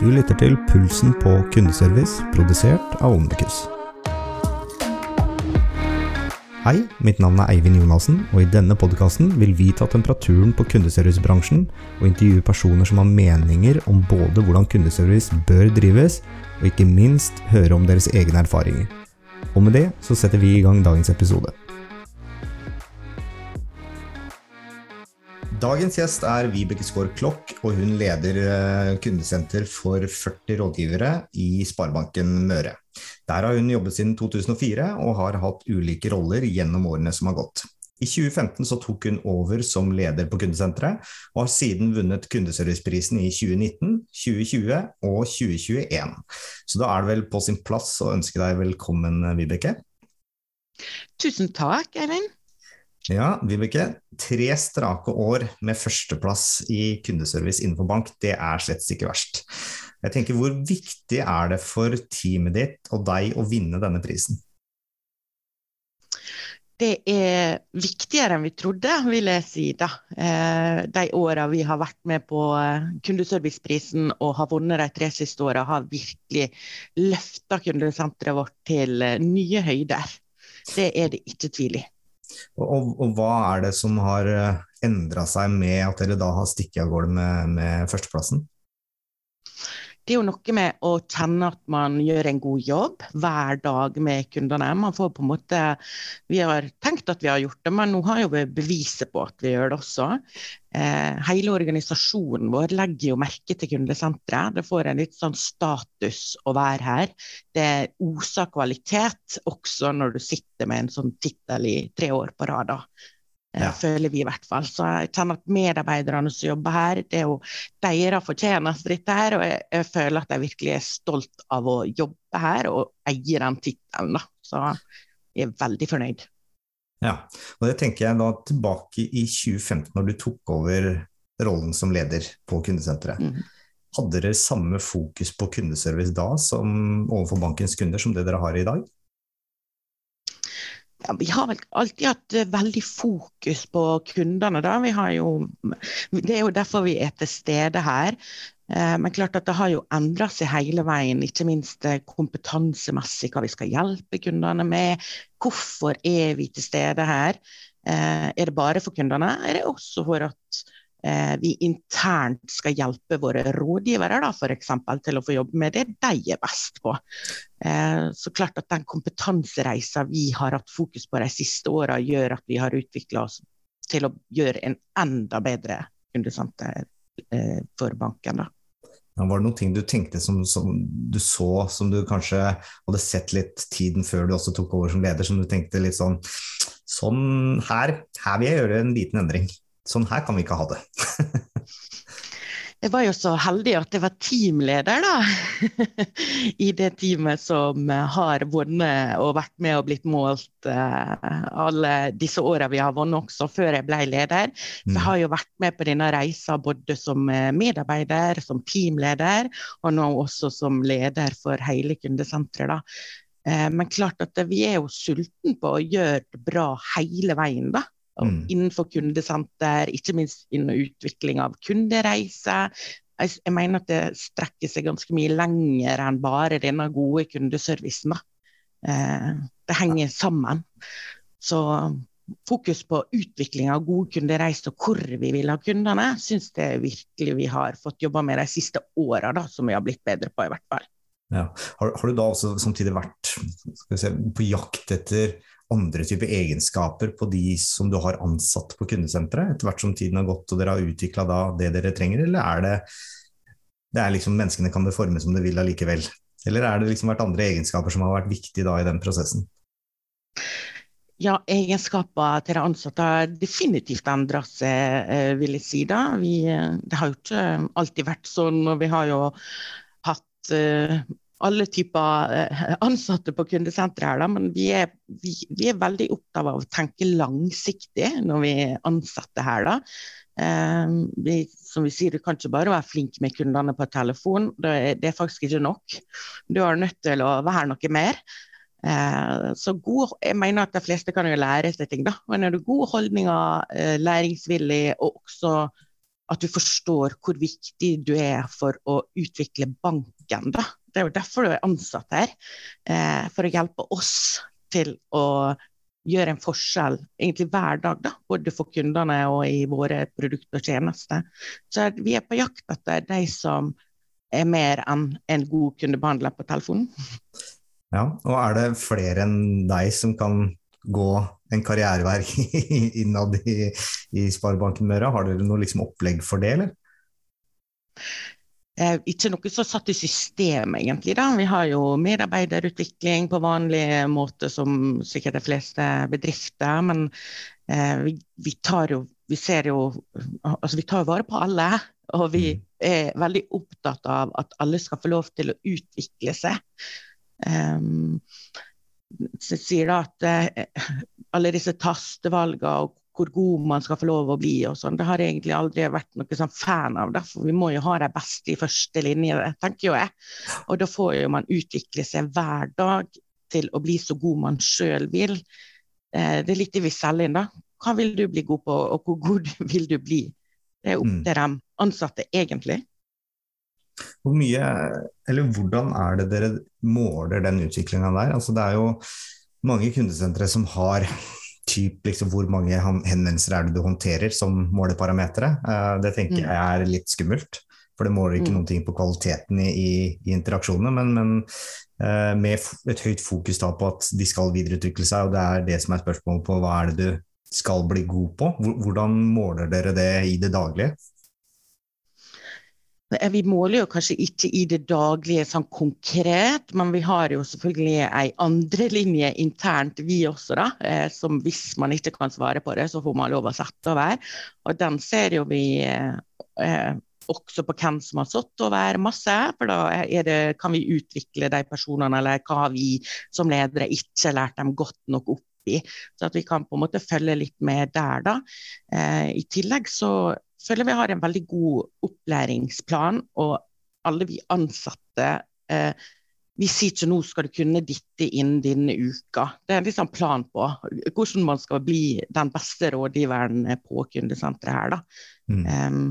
Du lytter til Pulsen på kundeservice, produsert av Omnicus. Hei, mitt navn er Eivind Jonassen, og i denne podkasten vil vi ta temperaturen på kundeservicebransjen og intervjue personer som har meninger om både hvordan kundeservice bør drives, og ikke minst høre om deres egne erfaringer. Og med det så setter vi i gang dagens episode. Dagens gjest er Vibeke Skaar Klokk, og hun leder eh, kundesenter for 40 rådgivere i Sparebanken Møre. Der har hun jobbet siden 2004 og har hatt ulike roller gjennom årene som har gått. I 2015 så tok hun over som leder på kundesenteret, og har siden vunnet kundeserviceprisen i 2019, 2020 og 2021. Så da er det vel på sin plass å ønske deg velkommen, Vibeke. Tusen takk, Eivind. Ja, Vibeke. Tre strake år med førsteplass i kundeservice innenfor bank, det er slett ikke verst. Jeg tenker, Hvor viktig er det for teamet ditt og deg å vinne denne prisen? Det er viktigere enn vi trodde, vil jeg si. da. Eh, de åra vi har vært med på eh, kundeserviceprisen og har vunnet de tre siste åra, har virkelig løfta kundesenteret vårt til eh, nye høyder. Det er det ikke tvil i. Og, og, hva er det som har eh, endra seg med at dere da har stikket av gårde med, med førsteplassen? Det er jo noe med å kjenne at man gjør en god jobb hver dag med kundene. Man får på en måte, Vi har tenkt at vi har gjort det, men nå har jo vi beviset på at vi gjør det også. Eh, hele organisasjonen vår legger jo merke til kundesenteret. Det får en litt sånn status å være her. Det oser kvalitet, også når du sitter med en sånn tittel i tre år på rad. Eh, ja. føler vi i hvert fall. Så jeg kjenner at medarbeiderne som jobber her, det er jo deres fortjeneste, dette her. Og jeg, jeg, føler at jeg virkelig er stolt av å jobbe her og eie den tittelen. Så jeg er veldig fornøyd. Ja, og det tenker jeg da tilbake i 2015, når du tok over rollen som leder på kundesenteret. Mm. Hadde dere samme fokus på kundeservice da som overfor bankens kunder som det dere har i dag? Ja, vi har vel alltid hatt eh, veldig fokus på kundene. Da. Jo, det er jo derfor vi er til stede her. Eh, men klart at det har jo endra seg hele veien, ikke minst eh, kompetansemessig, hva vi skal hjelpe kundene med. Hvorfor er vi til stede her? Er det bare for kundene? Er det også for at vi internt skal hjelpe våre rådgivere da, for eksempel, til å få jobbe med det de er best på. Eh, så klart at Den kompetansereisa vi har hatt fokus på de siste åra, gjør at vi har utvikla oss til å gjøre en enda bedre kundesenter eh, for banken. da. Ja, var det noen ting du tenkte som, som, du så, som du kanskje hadde sett litt tiden før du også tok over som leder, som du tenkte litt sånn Sånn her, her vil jeg gjøre en liten endring. Sånn her kan vi ikke ha det. jeg var jo så heldig at jeg var teamleder da, i det teamet som har vunnet og vært med og blitt målt uh, alle disse åra vi har vunnet, også før jeg ble leder. Så jeg mm. har jo vært med på denne reisa både som eh, medarbeider, som teamleder, og nå også som leder for hele kundesenteret. da. Men klart at vi er jo sultne på å gjøre det bra hele veien. da. Mm. Innenfor kundesenter, ikke minst innen utvikling av kundereiser. Jeg, jeg, mener at det strekker seg ganske mye lenger enn bare denne gode kundeservicen. Eh, det henger sammen. Så fokus på utvikling av gode kundereiser og hvor vi vil ha kundene, syns jeg virkelig vi har fått jobba med de siste åra, som vi har blitt bedre på, i hvert fall. Ja. Har, har, du da også samtidig vært se, på jakt etter andre typer egenskaper på de som du har ansatt på kundesenteret, etter hvert som tiden har gått og dere har utvikla det dere trenger, eller er det, det er liksom menneskene kan det forme som de vil allikevel? Eller er det liksom vært andre egenskaper som har vært viktige da i den prosessen? Ja, egenskaper til de ansatte har definitivt endra seg, eh, vil jeg si. da. Vi, eh, det har jo ikke alltid vært sånn. og Vi har jo hatt alle typer eh, ansatte på kundesenteret her, da, men vi er, vi, vi er, veldig opptatt av å tenke langsiktig når vi ansetter her. da. Eh, vi, som vi sier, Du kan ikke bare være flink med kundene på telefon. Det er, det er faktisk ikke nok. Du er nødt til å være noe mer. Eh, så god, jeg mener at de fleste kan jo lære seg ting. da, Men er du gode holdninger, eh, læringsvillig og også at du forstår hvor viktig du er for å utvikle banken. Da. Det er jo derfor du er ansatt her, eh, for å hjelpe oss til å gjøre en forskjell egentlig hver dag, da, både for kundene og i våre produkter og tjenester. Så vi er på jakt etter de som er mer enn en god kundebehandler på telefonen. Ja, og er det flere enn deg som kan gå en karrierevei innad i, i Sparebanken Møre? Har dere noe liksom opplegg for det, eller? Eh, ikke noe så satt i system, egentlig. da. Vi har jo medarbeiderutvikling på vanlig måte, som sikkert de fleste bedrifter. Men eh, vi, vi, tar jo vi ser jo Altså, vi tar vare på alle. Og vi mm. er veldig opptatt av at alle skal få lov til å utvikle seg. Um, så sier da at eh, alle disse tastevalgene og hvor god man skal få lov å bli. og sånn. Det har jeg egentlig aldri vært noe sånn fan av. for Vi må jo ha de beste i første linje, tenker jo jeg. Og da får jo man utvikle seg hver dag til å bli så god man sjøl vil. Eh, det er litt det vi selger inn, da. Hva vil du bli god på, og hvor god vil du bli? Det er opp mm. til de ansatte, egentlig. Hvor mye, eller Hvordan er det dere måler den utviklinga der? Altså, det er jo mange kundesentre som har typ, liksom, hvor mange henvendelser er det du håndterer som måleparametere. Uh, det tenker mm. jeg er litt skummelt, for det måler ikke mm. ting på kvaliteten i, i, i interaksjonene. Men, men uh, med et høyt fokus da på at de skal videreutvikle seg, og det er det som er spørsmålet på hva er det du skal bli god på. Hvordan måler dere det i det daglige? Eh, vi måler jo kanskje ikke i det daglige sånn konkret, men vi har jo selvfølgelig ei andre linje internt, vi også, da. Eh, som hvis man ikke kan svare på det, så får man lov å sette over. Og den ser jo vi eh, også på hvem som har satt over masse. For da det, kan vi utvikle de personene, eller hva har vi som ledere ikke lært dem godt nok opp i. Så at vi kan på en måte følge litt med der, da. I tillegg så føler vi har en veldig god opplæringsplan, og alle vi ansatte eh, vi sier ikke nå skal du kunne dette innen denne uka. Det er en liksom plan på hvordan man skal bli den beste rådgiveren på kundesenteret her. Mm. Um,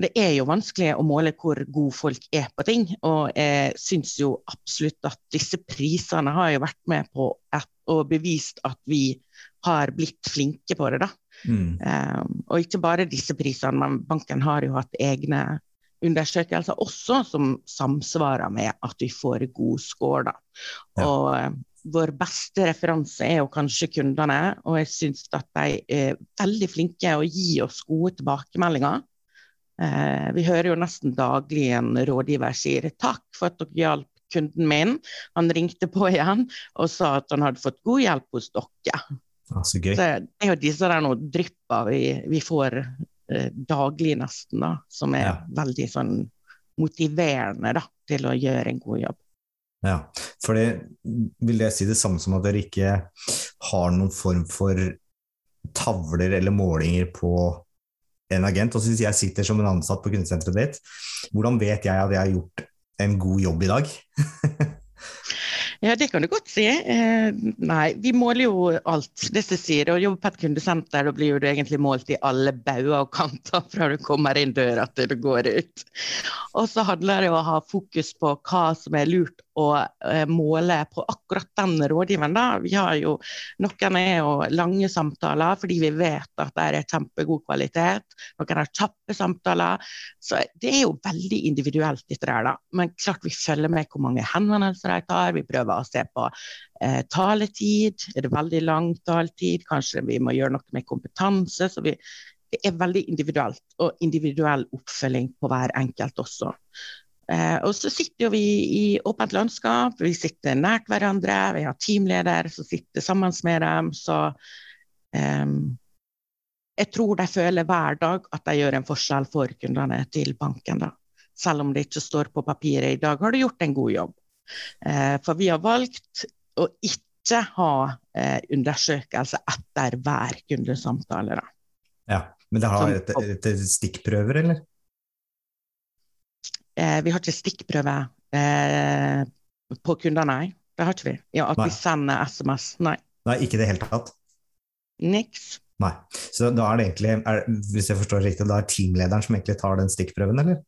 det er jo vanskelig å måle hvor gode folk er på ting. Og jeg syns jo absolutt at disse prisene har jo vært med på et, og bevist at vi har blitt flinke på det. da. Mm. Um, og ikke bare disse prisene, men banken har jo hatt egne undersøkelser også som samsvarer med at vi får god score. Ja. Og uh, vår beste referanse er jo kanskje kundene, og jeg syns at de er veldig flinke å gi oss gode tilbakemeldinger. Uh, vi hører jo nesten daglig en rådgiver sier takk for at dere hjalp kunden min. Han ringte på igjen og sa at han hadde fått god hjelp hos dere. Ah, så gøy. Så det er jo disse der noe drypper vi, vi får eh, daglig, nesten, da, som er ja. veldig sånn motiverende da, til å gjøre en god jobb. Ja, for det vil jeg si det samme som at dere ikke har noen form for tavler eller målinger på en agent. Og så hvis jeg sitter som en ansatt på kundesenteret ditt, hvordan vet jeg at jeg har gjort en god jobb i dag? Ja, det kan du godt si. Eh, nei, vi måler jo alt. det som sier. Å jobbe på et kundesenter, da blir du egentlig målt i alle bauger og kanter fra du kommer inn døra til du går ut. Og så handler det om å ha fokus på hva som er lurt å eh, måle på akkurat den rådgiveren. Da. Vi har jo, Noen er jo lange samtaler fordi vi vet at det er kjempegod kvalitet. Noen har kjappe samtaler. Så det er jo veldig individuelt, dette der. da. Men klart vi følger med hvor mange henvendelser de tar. Vi prøver å se på eh, taletid. Er det veldig lang taletid? Kanskje vi må gjøre noe med kompetanse. så vi det er veldig individuelt, og individuell oppfølging på hver enkelt også. Eh, og så sitter vi i åpent landskap, vi sitter nært hverandre, vi har teamleder som sitter sammen med dem. Så eh, jeg tror de føler hver dag at de gjør en forskjell for kundene til banken. Da. Selv om det ikke står på papiret i dag, har du gjort en god jobb. Eh, for vi har valgt å ikke ha eh, undersøkelse etter hver kundesamtale. Da. Ja, Men det har et, et, et stikkprøver, eller? Eh, vi har ikke stikkprøve eh, på kunder, nei. Det har ikke vi. Ja, at nei. vi sender SMS, nei. Nei, ikke i det hele tatt? Niks. Nei. Så da er det egentlig, er, hvis jeg forstår riktig, da er teamlederen som egentlig tar den stikkprøven, eller?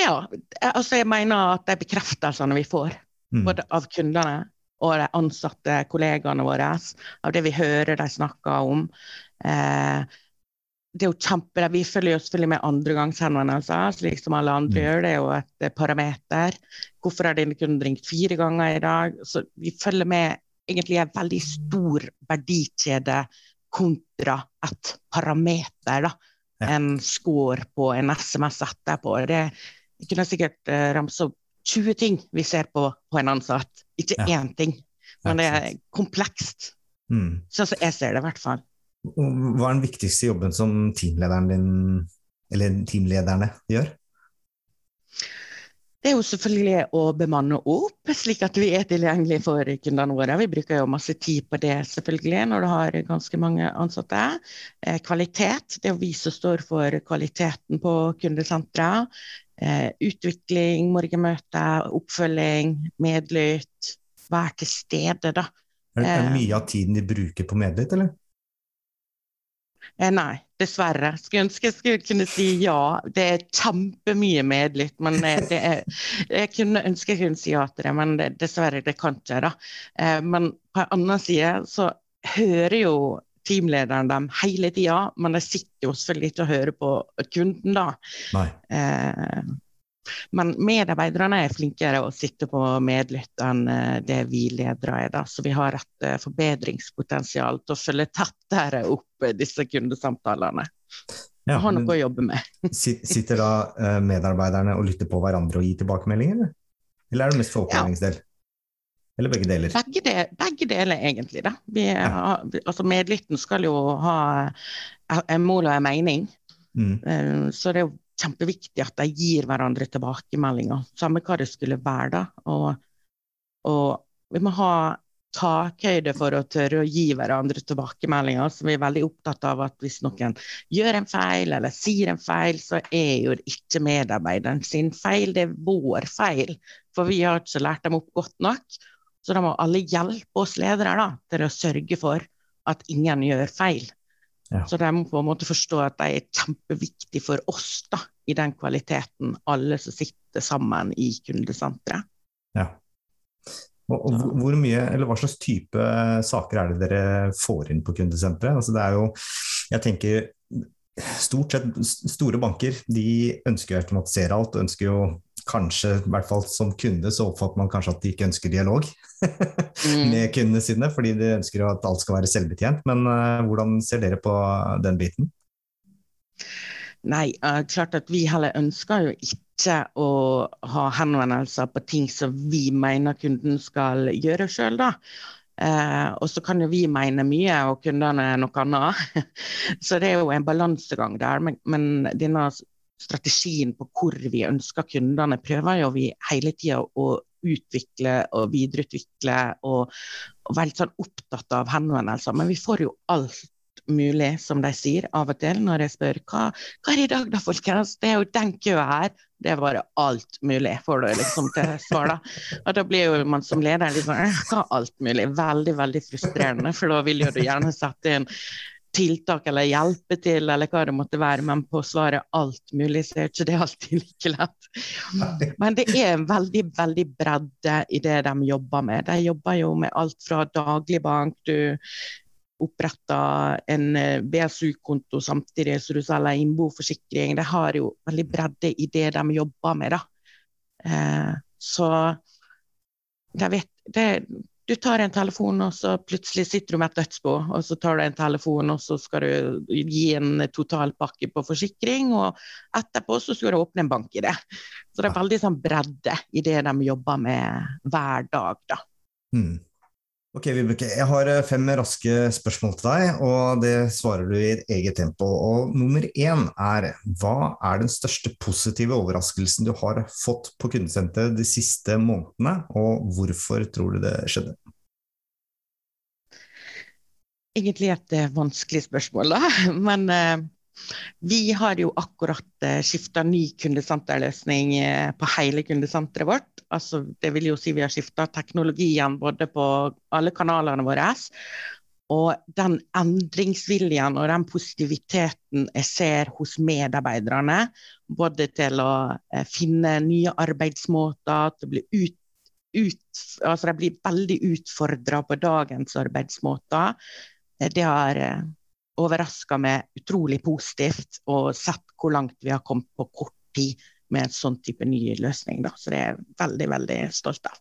Ja, altså jeg mener at de bekreftelsene vi får, mm. både av kundene og de ansatte kollegaene våre, av det vi hører de snakker om eh, det er jo kjempe, Vi følger jo selvfølgelig med andregangshenvendelser, slik som alle andre mm. gjør. Det er jo et parameter. Hvorfor har dine kunden ringt fire ganger i dag? Så vi følger med egentlig en veldig stor verdikjede kontra et parameter. da, ja. En score på en SMS etterpå. Det, jeg kunne sikkert uh, ramse opp 20 ting vi ser på på en ansatt. Ikke ja. én ting, men det er komplekst. Mm. Sånn som jeg ser det, i hvert fall. Hva er den viktigste jobben som teamlederen din, eller teamlederne gjør? Det er jo selvfølgelig å bemanne opp, slik at vi er tilgjengelige for kundene våre. Vi bruker jo masse tid på det selvfølgelig når du har ganske mange ansatte. Eh, kvalitet, det er jo vi som står for kvaliteten på kundesenteret. Eh, utvikling, morgenmøte, oppfølging, medlytt. Være til stede, da. Er det mye av tiden de bruker på medlytt, eller? Eh, nei, dessverre. Skulle ønske jeg skulle kunne si ja. Det er kjempemye medlytt. Men det er, jeg kunne ønske jeg kunne si ja til det, men det, dessverre, det kan ikke jeg. Eh, men på en annen side så hører jo teamlederen dem hele tida, men de sitter jo selvfølgelig ikke og hører på kunden da. Nei. Eh, men medarbeiderne er flinkere å sitte på medlytt enn eh, det vi ledere er. Da. Så vi har et eh, forbedringspotensial til å følge tettere opp eh, disse kundesamtalene. Ja, har noe å jobbe med. sitter da medarbeiderne og lytter på hverandre og gir tilbakemeldinger, eller? Er det mest for opplæringsdel? Ja. Eller begge deler? Begge, del, begge deler, egentlig. Vi, ja. altså, medlytten skal jo ha en mål og en mening. Mm. Så det er jo kjempeviktig at de gir hverandre tilbakemeldinger, samme hva det skulle være. da. Og, og vi må ha takhøyde for å tørre å gi hverandre tilbakemeldinger. Så vi er veldig opptatt av at hvis noen gjør en feil eller sier en feil, så er jo det ikke medarbeideren sin feil, det er vår feil. For vi har ikke lært dem opp godt nok. Så da må alle hjelpe oss ledere da, til å sørge for at ingen gjør feil. Ja. Så de må på en måte forstå at de er kjempeviktige for oss da, i den kvaliteten, alle som sitter sammen i kundesenteret. Ja. Og, og hvor mye, eller Hva slags type saker er det dere får inn på kundesenteret? Altså det er jo, jeg tenker Stort sett store banker de ønsker å automatisere alt, ønsker jo kanskje, i hvert fall som kunde, så oppfatter man kanskje at de ikke ønsker dialog mm. med kundene sine, fordi de ønsker at alt skal være selvbetjent. Men uh, hvordan ser dere på den biten? Nei, uh, klart at vi heller ønsker jo ikke å ha henvendelser på ting som vi mener kunden skal gjøre sjøl, da. Eh, og så kan jo vi mene mye, og kundene noe annet. så det er jo en balansegang der. Men, men denne strategien på hvor vi ønsker kundene, prøver jo vi hele tida å utvikle og videreutvikle og, og være litt sånn opptatt av henvendelser. Men vi får jo alt mulig, som de sier av og til når jeg spør hva, hva er i dag da, folkens? Det er jo den køa her. Det er bare alt mulig, får du liksom til svar da. Og da blir jo man som leder sånn hva alt mulig? Veldig, veldig frustrerende, for da vil jo du gjerne sette inn tiltak eller hjelpe til, eller hva det måtte være, men på å svare alt mulig, så er ikke det alltid like lett. Men det er en veldig, veldig bredde i det de jobber med. De jobber jo med alt fra dagligbank, du oppretter en eh, BSU-konto samtidig som du selger innboforsikring. De har jo veldig bredde i det de jobber med, da. Eh, så de vet, det, du tar en telefon, og så plutselig sitter du med et dødsbo. Og så tar du en telefon, og så skal du gi en totalpakke på forsikring. Og etterpå så skal du åpne en bank i det. Så det er veldig sånn bredde i det de jobber med hver dag, da. Mm. Ok, Vibeke. Jeg har eh, fem raske spørsmål til deg, og det svarer du i et eget tempo. Og nummer én er hva er den største positive overraskelsen du har fått på kundesenteret de siste månedene, og hvorfor tror du det skjedde? Egentlig et eh, vanskelig spørsmål, da. Men uh, vi har jo akkurat uh, skifta ny kundesenterløsning uh, på hele kundesenteret vårt altså, det vil jo si vi har skifta teknologien både på alle kanalene våre. Og den endringsviljen og den positiviteten jeg ser hos medarbeiderne, både til å eh, finne nye arbeidsmåter, til å bli ut, ut altså De blir veldig utfordra på dagens arbeidsmåter. Eh, det har eh, overraska meg utrolig positivt, og sett hvor langt vi har kommet på kort tid med en sånn type ny løsning. Da. Så det er jeg veldig, veldig stolt av.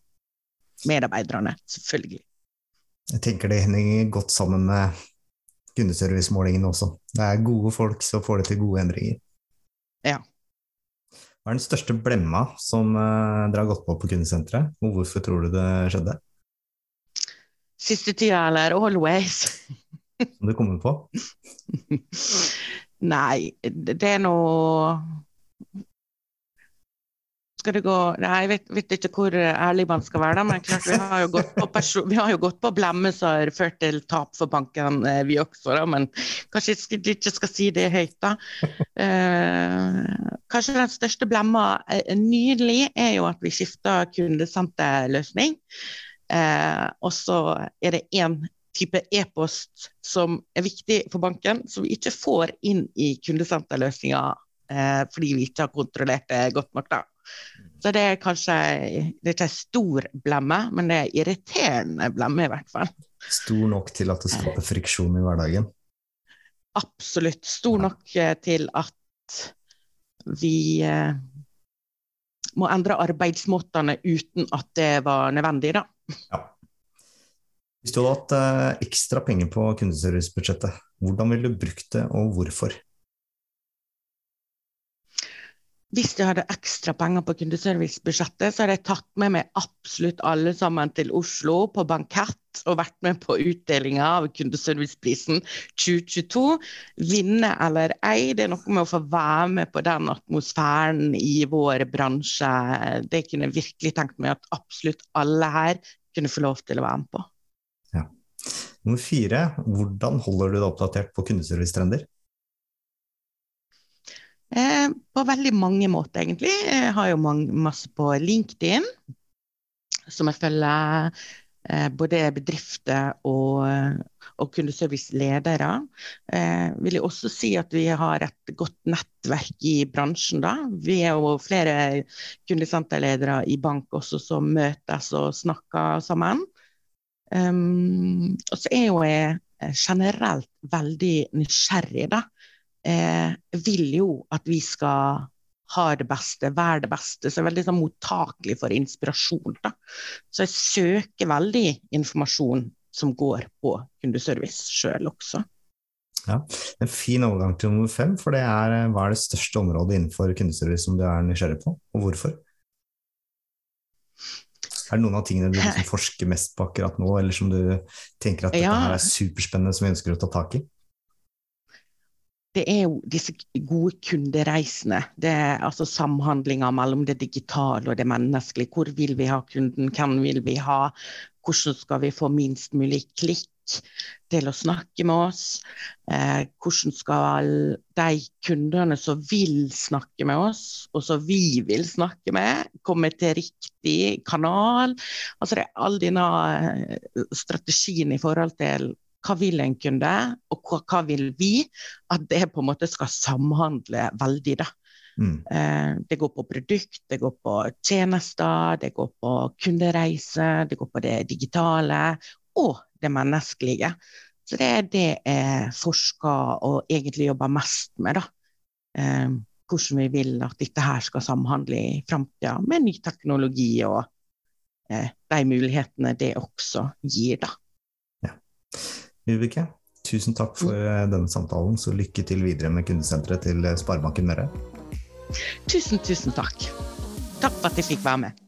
Medarbeiderne, selvfølgelig. Jeg tenker det henger godt sammen med kundeservicemålingene også. Det er gode folk som får det til gode endringer. Ja. Hva er den største blemma som uh, dere har gått på på kundesenteret, og hvorfor tror du det skjedde? Siste tida, eller always? som du kommer på? Nei, det er noe skal det gå Nei, jeg vet, vet, ikke hvor ærlig man skal være, da, men klart vi har jo gått på, gått på har ført til tap for banken, eh, vi også. Da, men kanskje jeg ikke skal si det høyt, da. Eh, kanskje den største blemma eh, nylig er jo at vi skifta kundesenterløsning. Eh, og så er det én type e-post som er viktig for banken, som vi ikke får inn i kundesenterløsninga eh, fordi vi ikke har kontrollert det godt nok. da. Så det er kanskje det er ikke en stor blemme, men det er irriterende blemme i hvert fall. Stor nok til at det skaper friksjon i hverdagen? Absolutt. Stor nok eh, til at vi eh, må endre arbeidsmåtene uten at det var nødvendig, da. Ja. Hvis du hadde hatt eh, ekstra penger på kundeservicebudsjettet, hvordan ville du brukt det, og hvorfor? hvis jeg hadde ekstra penger på kundeservicebudsjettet, så hadde jeg tatt med meg absolutt alle sammen til Oslo på bankett og vært med på utdelinga av kundeserviceprisen 2022. Vinne eller ei, det er noe med å få være med på den atmosfæren i vår bransje. Det kunne jeg virkelig tenkt meg at absolutt alle her kunne få lov til å være med på. Nummer fire, hvordan holder du deg oppdatert på kundeservicetrender? Eh, på veldig mange måter, egentlig. Jeg har jo masse på LinkedIn, som jeg følger eh, både bedrifter og, og kundeserviceledere. Eh, vil jeg også si at vi har et godt nettverk i bransjen. da. Vi er jo flere kundesenterledere i bank også som møtes og snakker sammen. Um, og så er jo jeg generelt veldig nysgjerrig, da Jeg vil jo at vi skal ha det beste, være det beste. Så jeg er veldig sånn, mottakelig for inspirasjon. Da. Så jeg søker veldig informasjon som går på kundeservice sjøl også. Ja, En fin overgang til nummer fem, for det er eh, hva er det største området innenfor kundeservice som du er nysgjerrig på, og hvorfor? Er det noen av tingene du liksom forsker mest på akkurat nå, eller som du tenker at dette her er superspennende som vi ønsker å ta tak i? det er jo disse gode kundereisene. Det er altså samhandlinga mellom det digitale og det menneskelige. Hvor vil vi ha kunden, hvem vil vi ha? Hvordan skal vi få minst mulig klikk til å snakke med oss? Eh, hvordan skal de kundene som vil snakke med oss, og som vi vil snakke med, komme til riktig kanal? Altså det er all denne eh, strategien i forhold til hva vil en kunde, og hva, hva, vil vi? At det på en måte skal samhandle veldig. da. Mm. Eh, det går på produkt, det går på tjenester, det går på kundereise, det går på det digitale og det menneskelige. Så det er det jeg forsker og egentlig jobber mest med. da. Eh, hvordan vi vil at dette her skal samhandle i framtida med ny teknologi og eh, de mulighetene det også gir. da. Vibeke, tusen takk for eh, denne samtalen. Så lykke til videre med kundesenteret til Sparebanken Møre. Tusen, tusen takk. Takk for at jeg fikk være med.